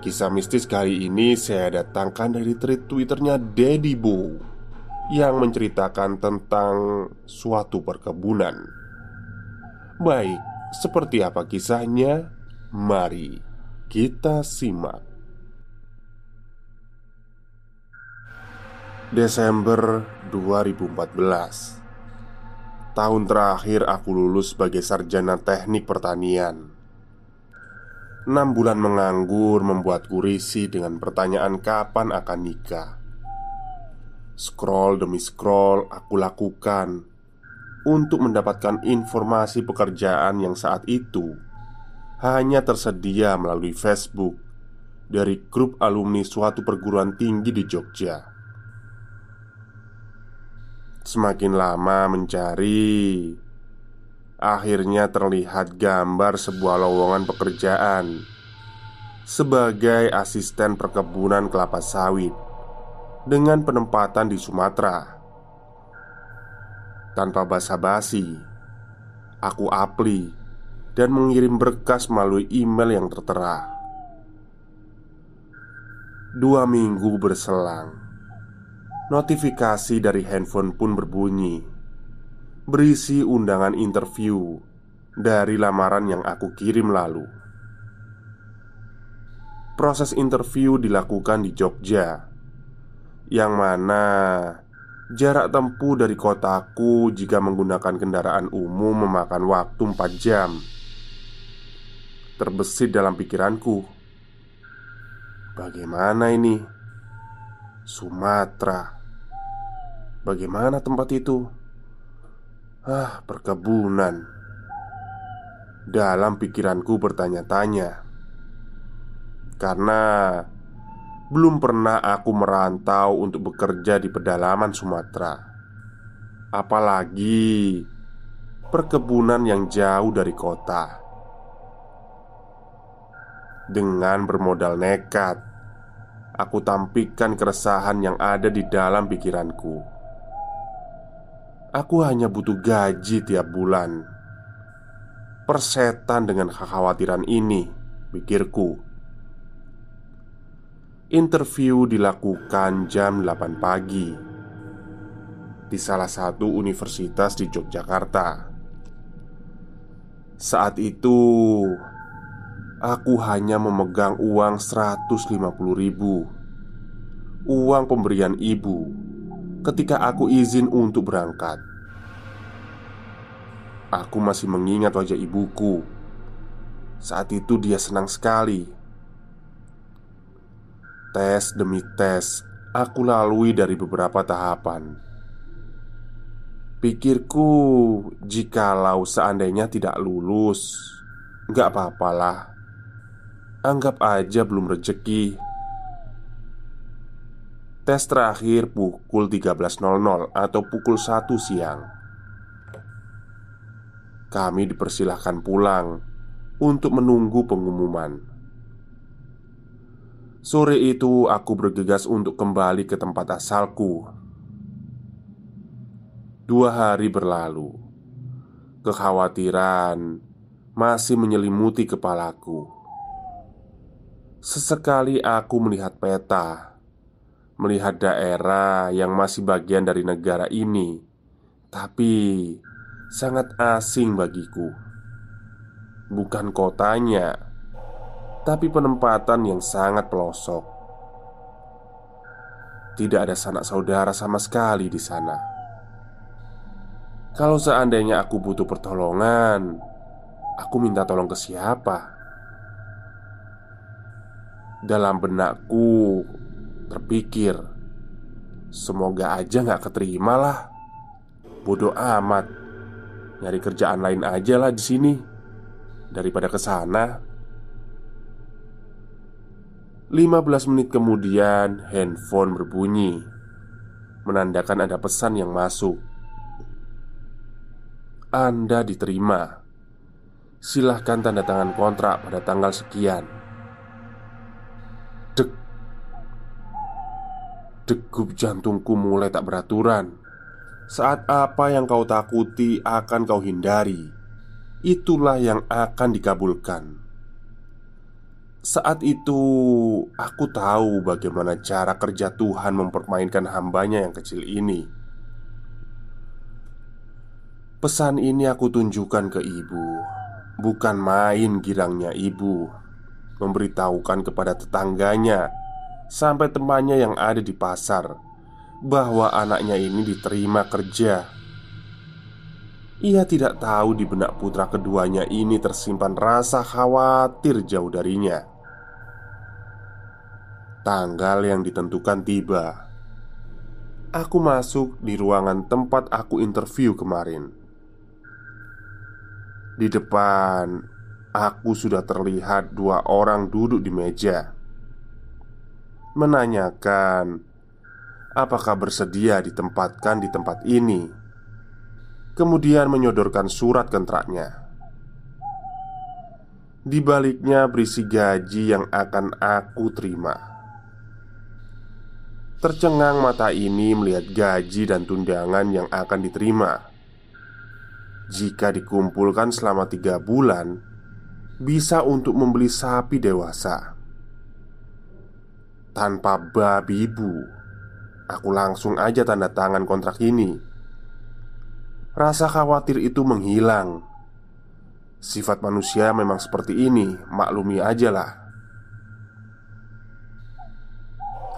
Kisah mistis kali ini saya datangkan dari tweet twitternya Daddy Bo Yang menceritakan tentang suatu perkebunan. Baik, seperti apa kisahnya? Mari kita simak. Desember 2014 Tahun terakhir aku lulus sebagai sarjana teknik pertanian Enam bulan menganggur membuatku risih dengan pertanyaan kapan akan nikah. Scroll demi scroll aku lakukan. Untuk mendapatkan informasi pekerjaan yang saat itu Hanya tersedia melalui Facebook Dari grup alumni suatu perguruan tinggi di Jogja. Semakin lama mencari Akhirnya terlihat gambar sebuah lowongan pekerjaan Sebagai asisten perkebunan kelapa sawit Dengan penempatan di Sumatera. Tanpa basa-basi Aku apli Dan mengirim berkas melalui email yang tertera. Dua minggu berselang Notifikasi dari handphone pun berbunyi berisi undangan interview dari lamaran yang aku kirim lalu. Proses interview dilakukan di Jogja, yang mana jarak tempuh dari kotaku jika menggunakan kendaraan umum memakan waktu 4 jam. Terbesit dalam pikiranku, bagaimana ini? Sumatera, bagaimana tempat itu? Ah, perkebunan. Dalam pikiranku bertanya-tanya. Karena Belum pernah aku merantau untuk bekerja di pedalaman Sumatera. Apalagi Perkebunan yang jauh dari kota. Dengan bermodal nekat Aku tampikkan keresahan yang ada di dalam pikiranku Aku hanya butuh gaji tiap bulan. Persetan dengan kekhawatiran ini Pikirku. Interview dilakukan jam 8 pagi Di salah satu universitas di Yogyakarta. Saat itu Aku hanya memegang uang 150 ribu. Uang pemberian ibu ketika aku izin untuk berangkat. Aku masih mengingat wajah ibuku. Saat itu dia senang sekali. Tes demi tes, aku lalui dari beberapa tahapan. Pikirku, jikalau seandainya tidak lulus, nggak apa-apalah. Anggap aja belum rejeki Tes terakhir pukul 13.00 atau pukul 1 siang kami dipersilahkan pulang untuk menunggu pengumuman. Sore itu, aku bergegas untuk kembali ke tempat asalku. Dua hari berlalu, kekhawatiran masih menyelimuti kepalaku. Sesekali aku melihat peta, melihat daerah yang masih bagian dari negara ini, tapi sangat asing bagiku. Bukan kotanya tapi penempatan yang sangat pelosok. Tidak ada sanak saudara sama sekali di sana. Kalau seandainya aku butuh pertolongan, aku minta tolong ke siapa? Dalam benakku terpikir, semoga aja nggak keterima lah. Bodoh amat, nyari kerjaan lain aja lah di sini. Daripada ke sana. 15 menit kemudian handphone berbunyi. Menandakan ada pesan yang masuk. Anda diterima. Silahkan tanda tangan kontrak pada tanggal sekian. Dek Degup jantungku mulai tak beraturan. Saat apa yang kau takuti akan kau hindari. Itulah yang akan dikabulkan. Saat itu aku tahu bagaimana cara kerja Tuhan mempermainkan hambanya yang kecil ini. Pesan ini aku tunjukkan ke ibu Bukan main girangnya ibu. Memberitahukan kepada tetangganya Sampai temannya yang ada di pasar Bahwa anaknya ini diterima kerja ia tidak tahu di benak putra keduanya ini tersimpan rasa khawatir jauh darinya. Tanggal yang ditentukan tiba. Aku masuk di ruangan tempat aku interview kemarin. Di depan, aku sudah terlihat dua orang duduk di meja, menanyakan apakah bersedia ditempatkan di tempat ini. Kemudian menyodorkan surat kontraknya. Di baliknya berisi gaji yang akan aku terima. Tercengang mata ini melihat gaji dan tundangan yang akan diterima Jika dikumpulkan selama tiga bulan Bisa untuk membeli sapi dewasa Tanpa babi ibu Aku langsung aja tanda tangan kontrak ini Rasa khawatir itu menghilang Sifat manusia memang seperti ini Maklumi aja lah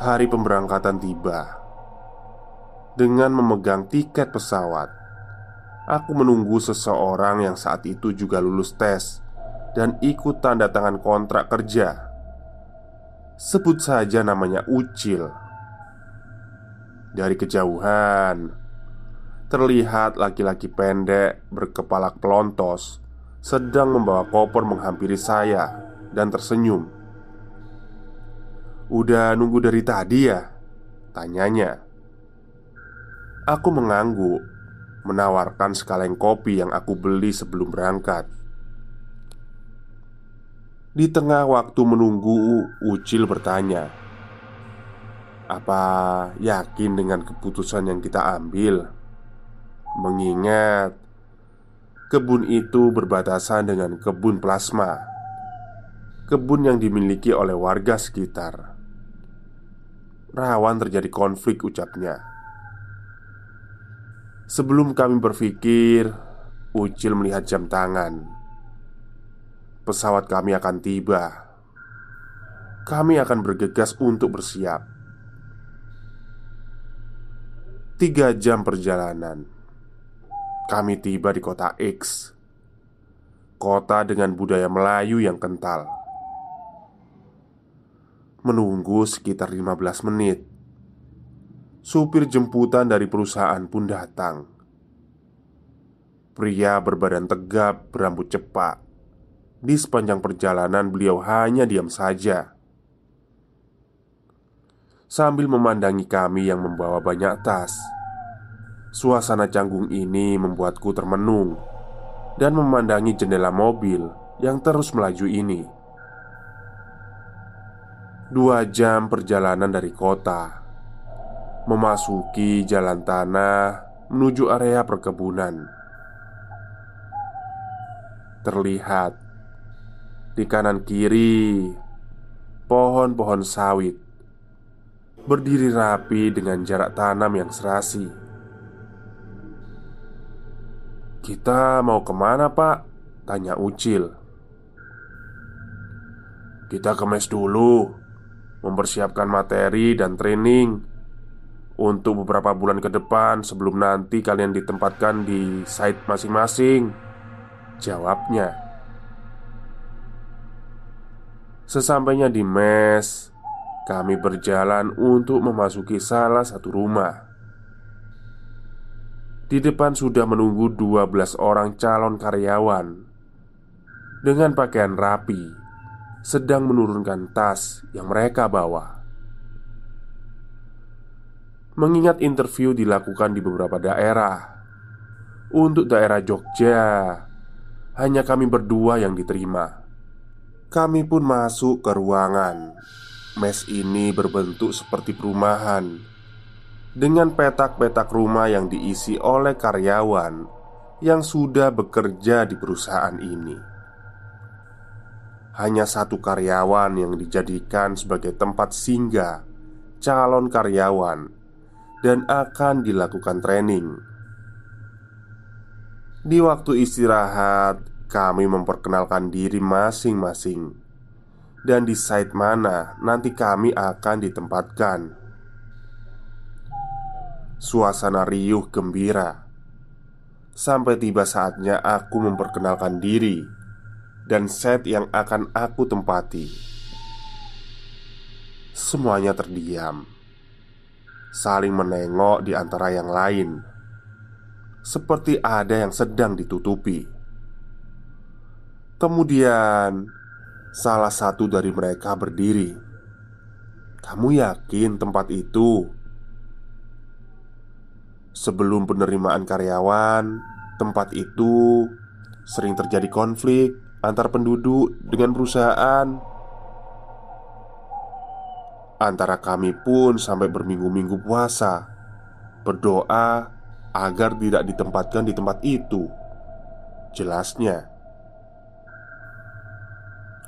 hari pemberangkatan tiba. Dengan memegang tiket pesawat, aku menunggu seseorang yang saat itu juga lulus tes dan ikut tanda tangan kontrak kerja. Sebut saja namanya Ucil. Dari kejauhan, terlihat laki-laki pendek berkepala pelontos sedang membawa koper menghampiri saya dan tersenyum. Udah nunggu dari tadi ya? Tanyanya Aku mengangguk Menawarkan sekaleng kopi yang aku beli sebelum berangkat Di tengah waktu menunggu Ucil bertanya Apa yakin dengan keputusan yang kita ambil? Mengingat Kebun itu berbatasan dengan kebun plasma Kebun yang dimiliki oleh warga sekitar. Rawan terjadi konflik ucapnya. Sebelum kami berpikir Ucil melihat jam tangan Pesawat kami akan tiba. Kami akan bergegas untuk bersiap. Tiga jam perjalanan. Kami tiba di kota X Kota dengan budaya Melayu yang kental. Menunggu sekitar 15 menit. Supir jemputan dari perusahaan pun datang. Pria berbadan tegap, berambut cepat Di sepanjang perjalanan beliau hanya diam saja Sambil memandangi kami yang membawa banyak tas Suasana canggung ini membuatku termenung dan memandangi jendela mobil yang terus melaju ini. Dua jam perjalanan dari kota, memasuki jalan tanah menuju area perkebunan. Terlihat di kanan kiri pohon-pohon sawit berdiri rapi dengan jarak tanam yang serasi. "Kita mau ke mana, Pak?" tanya Ucil. "Kita ke mes dulu, mempersiapkan materi dan training untuk beberapa bulan ke depan sebelum nanti kalian ditempatkan di site masing-masing." Jawabnya. Sesampainya di mes, kami berjalan untuk memasuki salah satu rumah. Di depan sudah menunggu 12 orang calon karyawan dengan pakaian rapi, sedang menurunkan tas yang mereka bawa. Mengingat interview dilakukan di beberapa daerah, untuk daerah Jogja hanya kami berdua yang diterima. Kami pun masuk ke ruangan. Mes ini berbentuk seperti perumahan dengan petak-petak rumah yang diisi oleh karyawan yang sudah bekerja di perusahaan ini. Hanya satu karyawan yang dijadikan sebagai tempat singgah calon karyawan dan akan dilakukan training. Di waktu istirahat, kami memperkenalkan diri masing-masing. Dan di site mana nanti kami akan ditempatkan. Suasana riuh gembira. Sampai tiba saatnya aku memperkenalkan diri Dan set yang akan aku tempati. Semuanya terdiam. Saling menengok di antara yang lain. Seperti ada yang sedang ditutupi Kemudian, salah satu dari mereka berdiri. "Kamu yakin tempat itu?" Sebelum penerimaan karyawan, tempat itu sering terjadi konflik antar penduduk dengan perusahaan. Antara kami pun sampai berminggu-minggu puasa berdoa agar tidak ditempatkan di tempat itu. Jelasnya,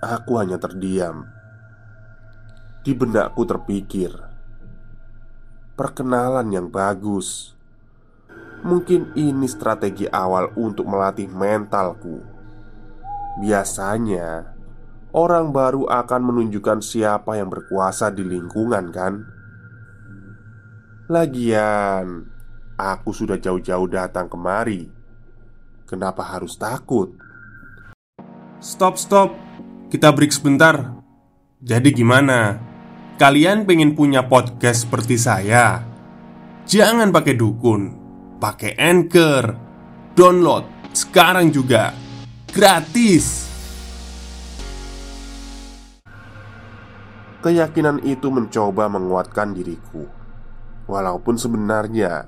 Aku hanya terdiam. Di benakku terpikir, perkenalan yang bagus. Mungkin ini strategi awal untuk melatih mentalku. Biasanya, orang baru akan menunjukkan siapa yang berkuasa di lingkungan, kan? Lagian, aku sudah jauh-jauh datang kemari. Kenapa harus takut? Stop, stop. Kita break sebentar. Jadi gimana? Kalian pengen punya podcast seperti saya? Jangan pakai dukun, pakai Anchor. Download sekarang juga. Gratis. Keyakinan itu mencoba menguatkan diriku. Walaupun sebenarnya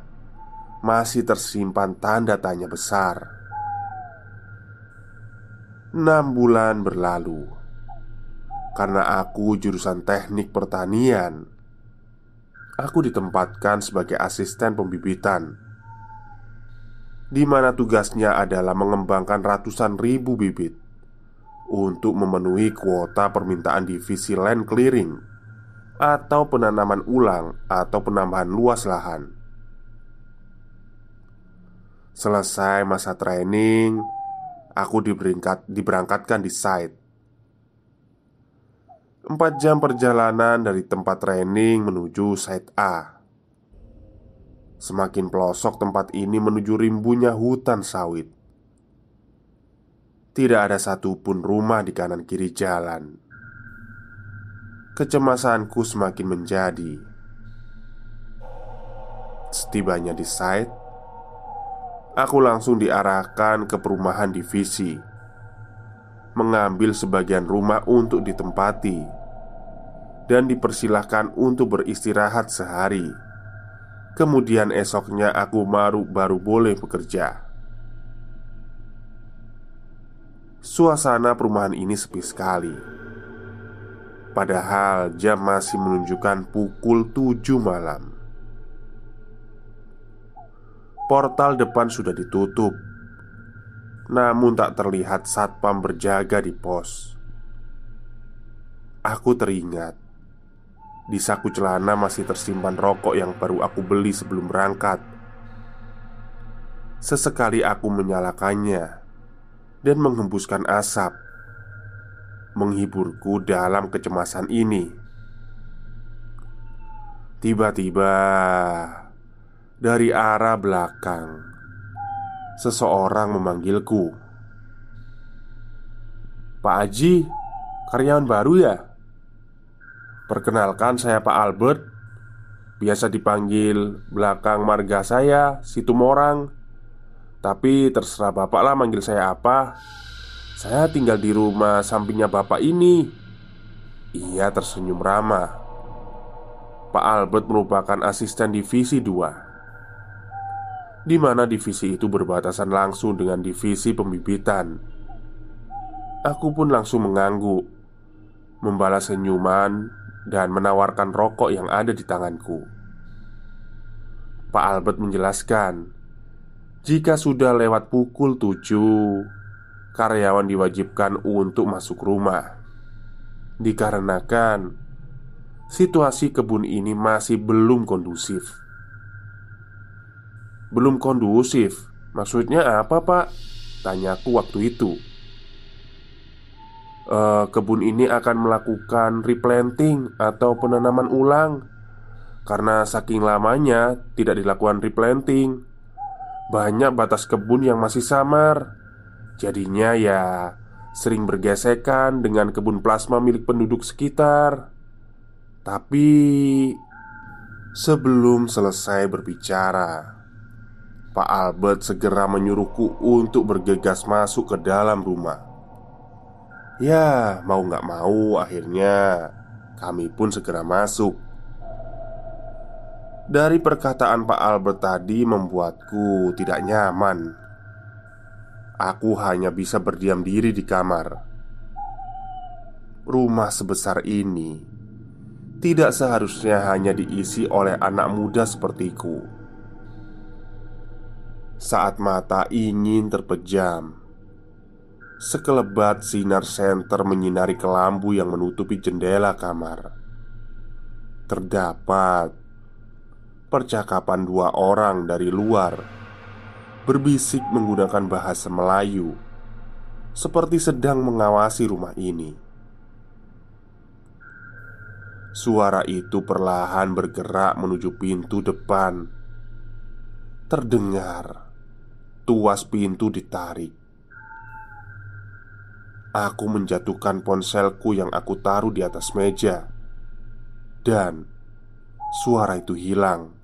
masih tersimpan tanda tanya besar. Enam bulan berlalu karena aku jurusan teknik pertanian. Aku ditempatkan sebagai asisten pembibitan, di mana tugasnya adalah mengembangkan ratusan ribu bibit untuk memenuhi kuota permintaan divisi land clearing atau penanaman ulang atau penambahan luas lahan. Selesai masa training, aku diberangkat, diberangkatkan di site. Empat jam perjalanan dari tempat training menuju site A. Semakin pelosok tempat ini menuju rimbunya hutan sawit. Tidak ada satupun rumah di kanan kiri jalan. Kecemasanku semakin menjadi. Setibanya di site, Aku langsung diarahkan ke perumahan divisi Mengambil sebagian rumah untuk ditempati Dan dipersilahkan untuk beristirahat sehari Kemudian esoknya aku baru, baru boleh bekerja Suasana perumahan ini sepi sekali. Padahal jam masih menunjukkan pukul 7 malam. Portal depan sudah ditutup. Namun tak terlihat satpam berjaga di pos. Aku teringat di saku celana masih tersimpan rokok yang baru aku beli sebelum berangkat. Sesekali aku menyalakannya dan menghembuskan asap, menghiburku dalam kecemasan ini. Tiba-tiba, dari arah belakang, seseorang memanggilku. "Pak Haji, karyawan baru ya?" Perkenalkan saya Pak Albert. Biasa dipanggil belakang marga saya Situmorang. Tapi terserah bapak lah manggil saya apa. Saya tinggal di rumah sampingnya bapak ini. Ia tersenyum ramah. Pak Albert merupakan asisten divisi 2 di mana divisi itu berbatasan langsung dengan divisi pembibitan. Aku pun langsung mengangguk, membalas senyuman, dan menawarkan rokok yang ada di tanganku. Pak Albert menjelaskan jika sudah lewat pukul 7 Karyawan diwajibkan untuk masuk rumah Dikarenakan Situasi kebun ini masih belum kondusif Belum kondusif? Maksudnya apa pak? Tanyaku waktu itu e, Kebun ini akan melakukan replanting atau penanaman ulang Karena saking lamanya tidak dilakukan replanting banyak batas kebun yang masih samar. Jadinya ya sering bergesekan dengan kebun plasma milik penduduk sekitar. Tapi sebelum selesai berbicara, Pak Albert segera menyuruhku untuk bergegas masuk ke dalam rumah. Ya, mau nggak mau, akhirnya kami pun segera masuk. Dari perkataan Pak Albert tadi membuatku tidak nyaman. Aku hanya bisa berdiam diri di kamar. Rumah sebesar ini tidak seharusnya hanya diisi oleh anak muda sepertiku. Saat mata ingin terpejam, sekelebat sinar senter menyinari kelambu yang menutupi jendela kamar. Terdapat percakapan dua orang dari luar berbisik menggunakan bahasa Melayu, seperti sedang mengawasi rumah ini. Suara itu perlahan bergerak menuju pintu depan. Terdengar tuas pintu ditarik. Aku menjatuhkan ponselku yang aku taruh di atas meja, dan suara itu hilang.